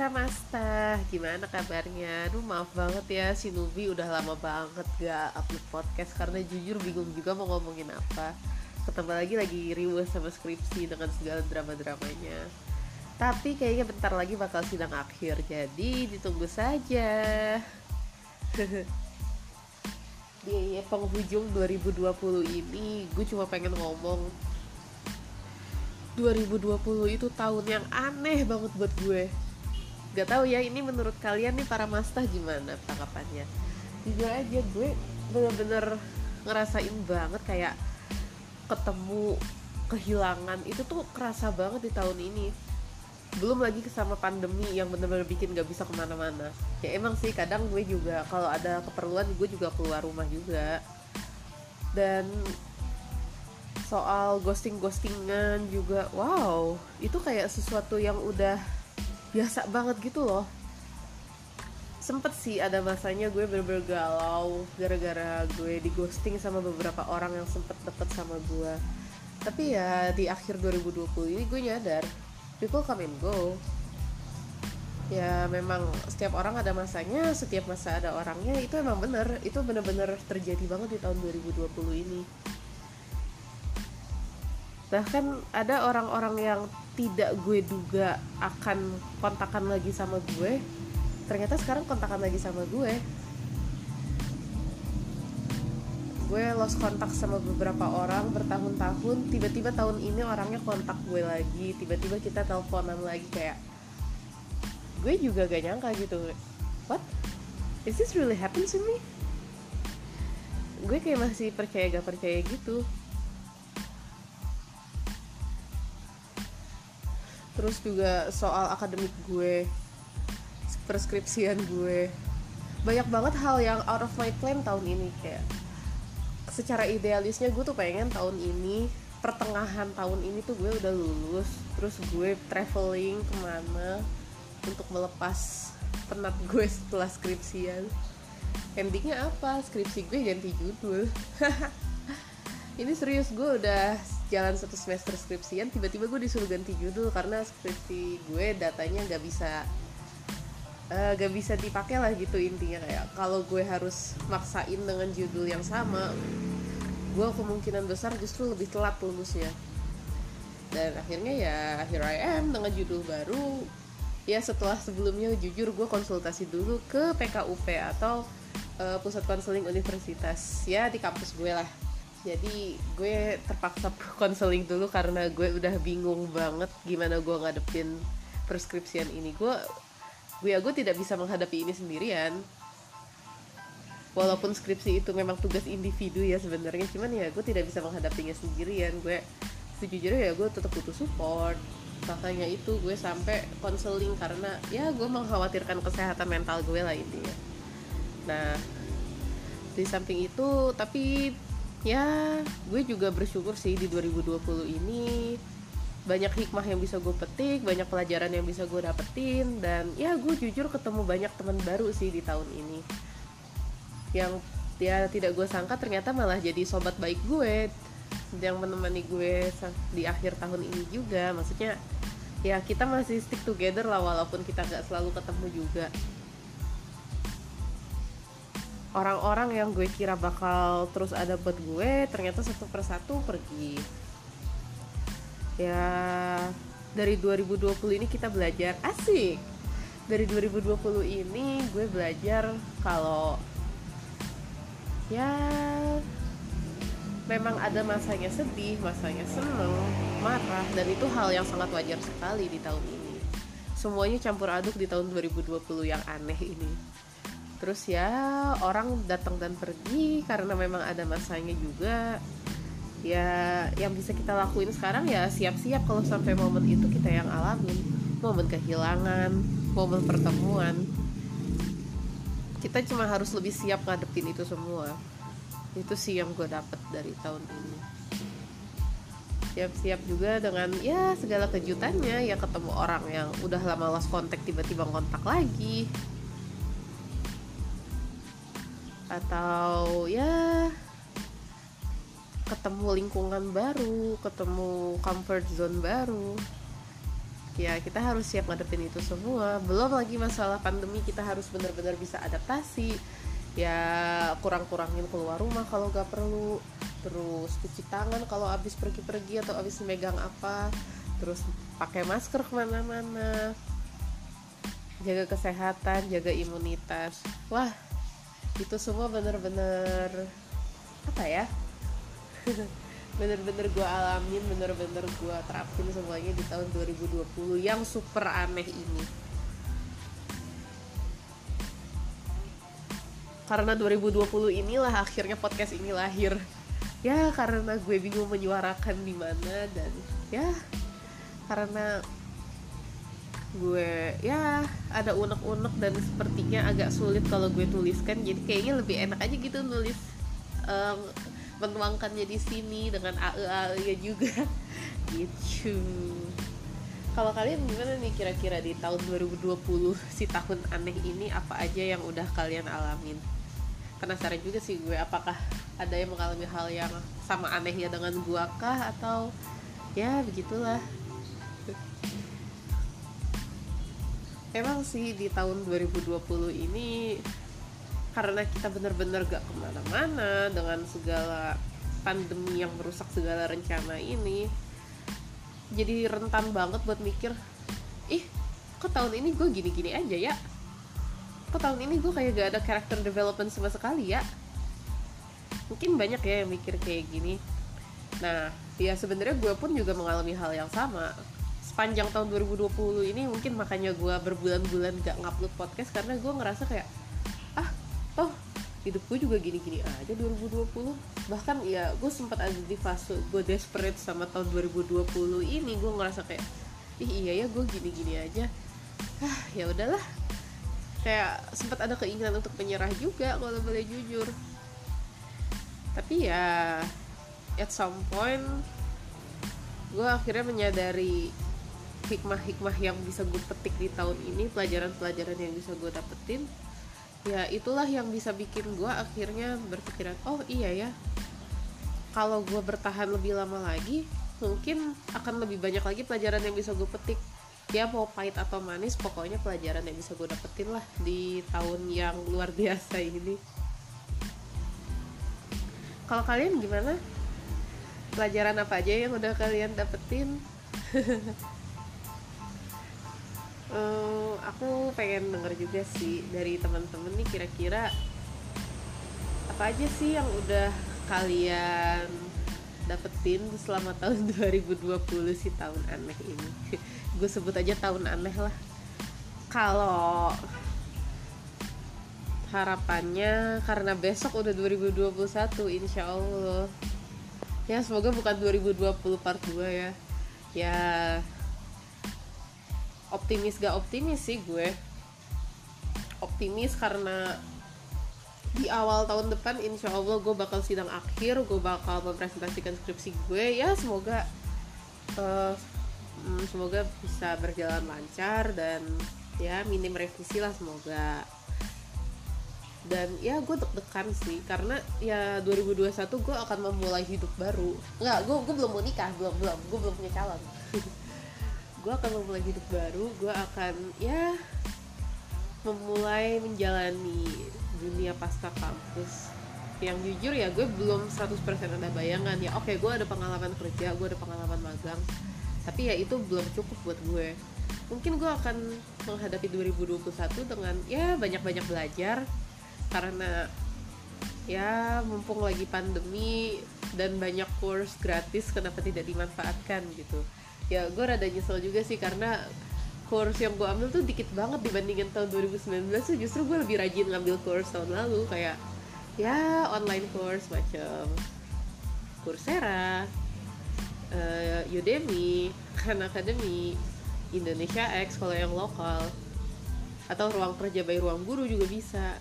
para masta, gimana kabarnya? Aduh maaf banget ya si Nubi udah lama banget gak upload podcast karena jujur bingung juga mau ngomongin apa. Ketemu lagi lagi riuh sama skripsi dengan segala drama-dramanya. Tapi kayaknya bentar lagi bakal sidang akhir, jadi ditunggu saja. Di penghujung 2020 ini gue cuma pengen ngomong 2020 itu tahun yang aneh banget buat gue Gak tahu ya ini menurut kalian nih para mastah gimana tanggapannya? Jujur aja gue bener-bener ngerasain banget kayak ketemu kehilangan itu tuh kerasa banget di tahun ini. Belum lagi sama pandemi yang bener-bener bikin gak bisa ke mana-mana. Ya emang sih kadang gue juga kalau ada keperluan gue juga keluar rumah juga. Dan soal ghosting-ghostingan juga wow itu kayak sesuatu yang udah biasa banget gitu loh. Sempet sih ada masanya gue bener-bener galau gara-gara gue di ghosting sama beberapa orang yang sempet deket sama gue. Tapi ya di akhir 2020 ini gue nyadar people come and go. Ya memang setiap orang ada masanya setiap masa ada orangnya itu emang bener. Itu bener-bener terjadi banget di tahun 2020 ini bahkan ada orang-orang yang tidak gue duga akan kontakan lagi sama gue ternyata sekarang kontakan lagi sama gue. Gue lost kontak sama beberapa orang bertahun-tahun tiba-tiba tahun ini orangnya kontak gue lagi tiba-tiba kita teleponan lagi kayak gue juga gak nyangka gitu. What? Is this really happen to me? Gue kayak masih percaya gak percaya gitu terus juga soal akademik gue preskripsian gue. Banyak banget hal yang out of my plan tahun ini kayak secara idealisnya gue tuh pengen tahun ini pertengahan tahun ini tuh gue udah lulus. Terus gue traveling ke mana untuk melepas penat gue setelah skripsian. Endingnya apa? Skripsi gue ganti judul. Ini serius gue udah jalan satu semester skripsian tiba-tiba gue disuruh ganti judul karena skripsi gue datanya gak bisa uh, bisa dipakai lah gitu intinya. Kayak kalau gue harus maksain dengan judul yang sama gue kemungkinan besar justru lebih telat lulusnya. Dan akhirnya ya here I am dengan judul baru. Ya setelah sebelumnya jujur gue konsultasi dulu ke PKUP atau uh, pusat konseling universitas ya di kampus gue lah jadi gue terpaksa konseling dulu karena gue udah bingung banget gimana gue ngadepin preskripsian ini. Gue gue gue tidak bisa menghadapi ini sendirian. Walaupun skripsi itu memang tugas individu ya sebenarnya cuman ya gue tidak bisa menghadapinya sendirian. Gue sejujurnya ya gue tetap butuh support. Makanya itu gue sampai konseling karena ya gue mengkhawatirkan kesehatan mental gue lah intinya. Nah di samping itu tapi ya gue juga bersyukur sih di 2020 ini banyak hikmah yang bisa gue petik, banyak pelajaran yang bisa gue dapetin dan ya gue jujur ketemu banyak teman baru sih di tahun ini. Yang ya tidak gue sangka ternyata malah jadi sobat baik gue yang menemani gue di akhir tahun ini juga. Maksudnya ya kita masih stick together lah walaupun kita gak selalu ketemu juga orang-orang yang gue kira bakal terus ada buat gue ternyata satu persatu pergi ya dari 2020 ini kita belajar asik dari 2020 ini gue belajar kalau ya memang ada masanya sedih, masanya seneng, marah dan itu hal yang sangat wajar sekali di tahun ini. Semuanya campur aduk di tahun 2020 yang aneh ini. Terus ya orang datang dan pergi karena memang ada masanya juga. Ya yang bisa kita lakuin sekarang ya siap-siap kalau sampai momen itu kita yang alamin. Momen kehilangan momen pertemuan. Kita cuma harus lebih siap ngadepin itu semua. Itu sih yang gue dapet dari tahun ini. Siap-siap juga dengan ya segala kejutannya. Ya ketemu orang yang udah lama lost kontak tiba-tiba kontak lagi atau ya ketemu lingkungan baru, ketemu comfort zone baru. ya kita harus siap ngadepin itu semua. Belum lagi masalah pandemi kita harus benar-benar bisa adaptasi. Ya kurang-kurangin keluar rumah kalau gak perlu. Terus cuci tangan kalau habis pergi-pergi atau habis megang apa. Terus pakai masker ke mana-mana. Jaga kesehatan jaga imunitas. Wah itu semua bener-bener apa ya? Bener-bener gue alamin bener-bener gue terapin semuanya di tahun 2020 yang super aneh ini. Karena 2020 inilah akhirnya podcast ini lahir. Ya karena gue bingung menyuarakan di mana dan ya karena gue ya ada unek-unek dan sepertinya agak sulit kalau gue tuliskan. Jadi kayaknya lebih enak aja gitu nulis um, menuangkannya di sini dengan AE AE juga. Gitu. Kalau kalian gimana nih kira-kira di tahun 2020 si tahun aneh ini apa aja yang udah kalian alamin? Penasaran juga sih gue apakah ada yang mengalami hal yang sama anehnya dengan gue kah? Atau ya begitulah emang sih di tahun 2020 ini karena kita benar-benar gak ke mana-mana dengan segala pandemi yang merusak segala rencana ini jadi rentan banget buat mikir ih kok tahun ini gue gini-gini aja ya? Kok tahun ini gue kayak gak ada character development sama sekali ya? Mungkin banyak ya yang mikir kayak gini. Nah ya sebenarnya gue pun juga mengalami hal yang sama sepanjang tahun 2020 ini mungkin makanya gue berbulan-bulan gak ngupload podcast karena gue ngerasa kayak oh hidup gue juga gini-gini aja 2020 bahkan ya gue sempat ada di fase gue desperate sama tahun 2020 ini gue ngerasa kayak ih iya ya gue gini-gini aja. Ah ya udahlah. Kayak sempat ada keinginan untuk menyerah juga kalau boleh jujur. Tapi ya at some point gue akhirnya menyadari hikmah-hikmah yang bisa gue petik di tahun ini pelajaran-pelajaran yang bisa gue dapetin ya itulah yang bisa bikin gue akhirnya berpikiran oh iya ya kalau gue bertahan lebih lama lagi mungkin akan lebih banyak lagi pelajaran yang bisa gue petik. Ya mau pahit atau manis pokoknya pelajaran yang bisa gue dapetin lah di tahun yang luar biasa ini. Kalau kalian gimana? Pelajaran apa aja yang udah kalian dapetin um, aku pengen denger juga sih dari teman-teman nih kira-kira apa aja sih yang udah kalian dapetin selama tahun 2020 sih tahun aneh ini? Gue sebut aja tahun aneh lah. Kalau harapannya karena besok udah 2021 insya Allah. Ya semoga bukan 2020 part 2 ya. Ya optimis gak optimis sih gue. Optimis karena di awal tahun depan insya Allah gue bakal sidang akhir gue bakal mempresentasikan skripsi gue. Ya semoga uh, semoga bisa berjalan lancar dan ya minim revisi lah semoga. Dan ya gue deg-degan sih karena ya 2021 gue akan memulai hidup baru. Nggak gue gue belum mau nikah belum belum. Gue belum punya calon gue akan memulai hidup baru gue akan ya memulai menjalani dunia pasca kampus. Yang jujur ya gue belum 100% ada bayangan ya. Oke gue ada pengalaman kerja gue ada pengalaman magang tapi ya itu belum cukup buat gue. Mungkin gue akan menghadapi 2021 dengan ya banyak-banyak belajar karena ya mumpung lagi pandemi dan banyak course gratis kenapa tidak dimanfaatkan gitu ya gue rada nyesel juga sih karena course yang gue ambil tuh dikit banget dibandingin tahun 2019 tuh. Justru gue lebih rajin ngambil course tahun lalu kayak ya online course macam Coursera, uh, Udemy, Khan Academy, Indonesia X kalau yang lokal. Atau ruang kerja by ruang guru juga bisa.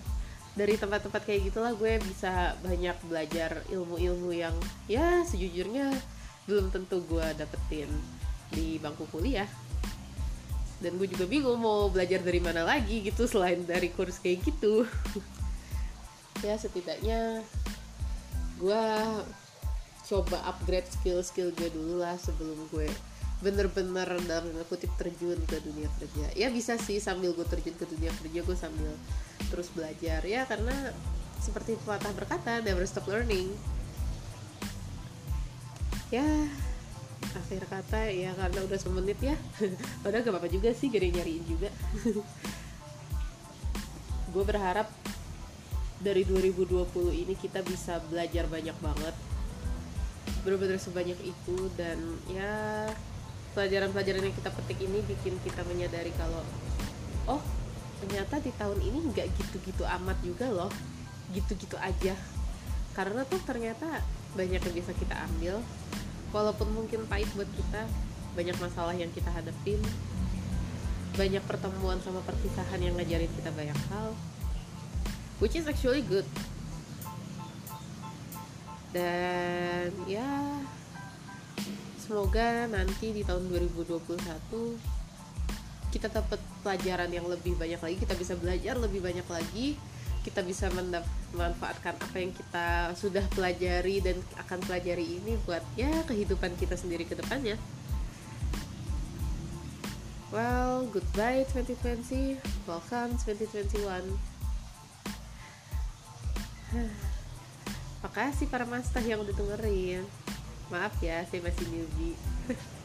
Dari tempat-tempat kayak gitulah gue bisa banyak belajar ilmu-ilmu yang ya sejujurnya belum tentu gue dapetin di bangku kuliah. Dan gue juga bingung mau belajar dari mana lagi gitu selain dari kurs kayak gitu. Ya setidaknya gue coba upgrade skill-skill gue dulu lah sebelum gue bener-bener dalam kutip terjun ke dunia kerja. Ya bisa sih sambil gue terjun ke dunia kerja gue sambil terus belajar. Ya karena seperti pepatah berkata never stop learning. Ya akhir kata ya karena udah semenit ya. Padahal gak apa-apa juga sih gak nyariin juga. Gue berharap dari 2020 ini kita bisa belajar banyak banget. Benar-benar sebanyak itu dan ya pelajaran-pelajaran yang kita petik ini bikin kita menyadari kalau oh ternyata di tahun ini nggak gitu-gitu amat juga loh. Gitu-gitu aja. Karena tuh ternyata banyak yang bisa kita ambil walaupun mungkin pahit buat kita banyak masalah yang kita hadapin banyak pertemuan sama perpisahan yang ngajarin kita banyak hal which is actually good. Dan ya semoga nanti di tahun 2021 kita dapat pelajaran yang lebih banyak lagi kita bisa belajar lebih banyak lagi kita bisa memanfaatkan apa yang kita sudah pelajari dan akan pelajari ini buat ya kehidupan kita sendiri ke depannya. Well goodbye 2020 welcome 2021 Makasih para master yang udah dengerin. Maaf ya, saya masih newbie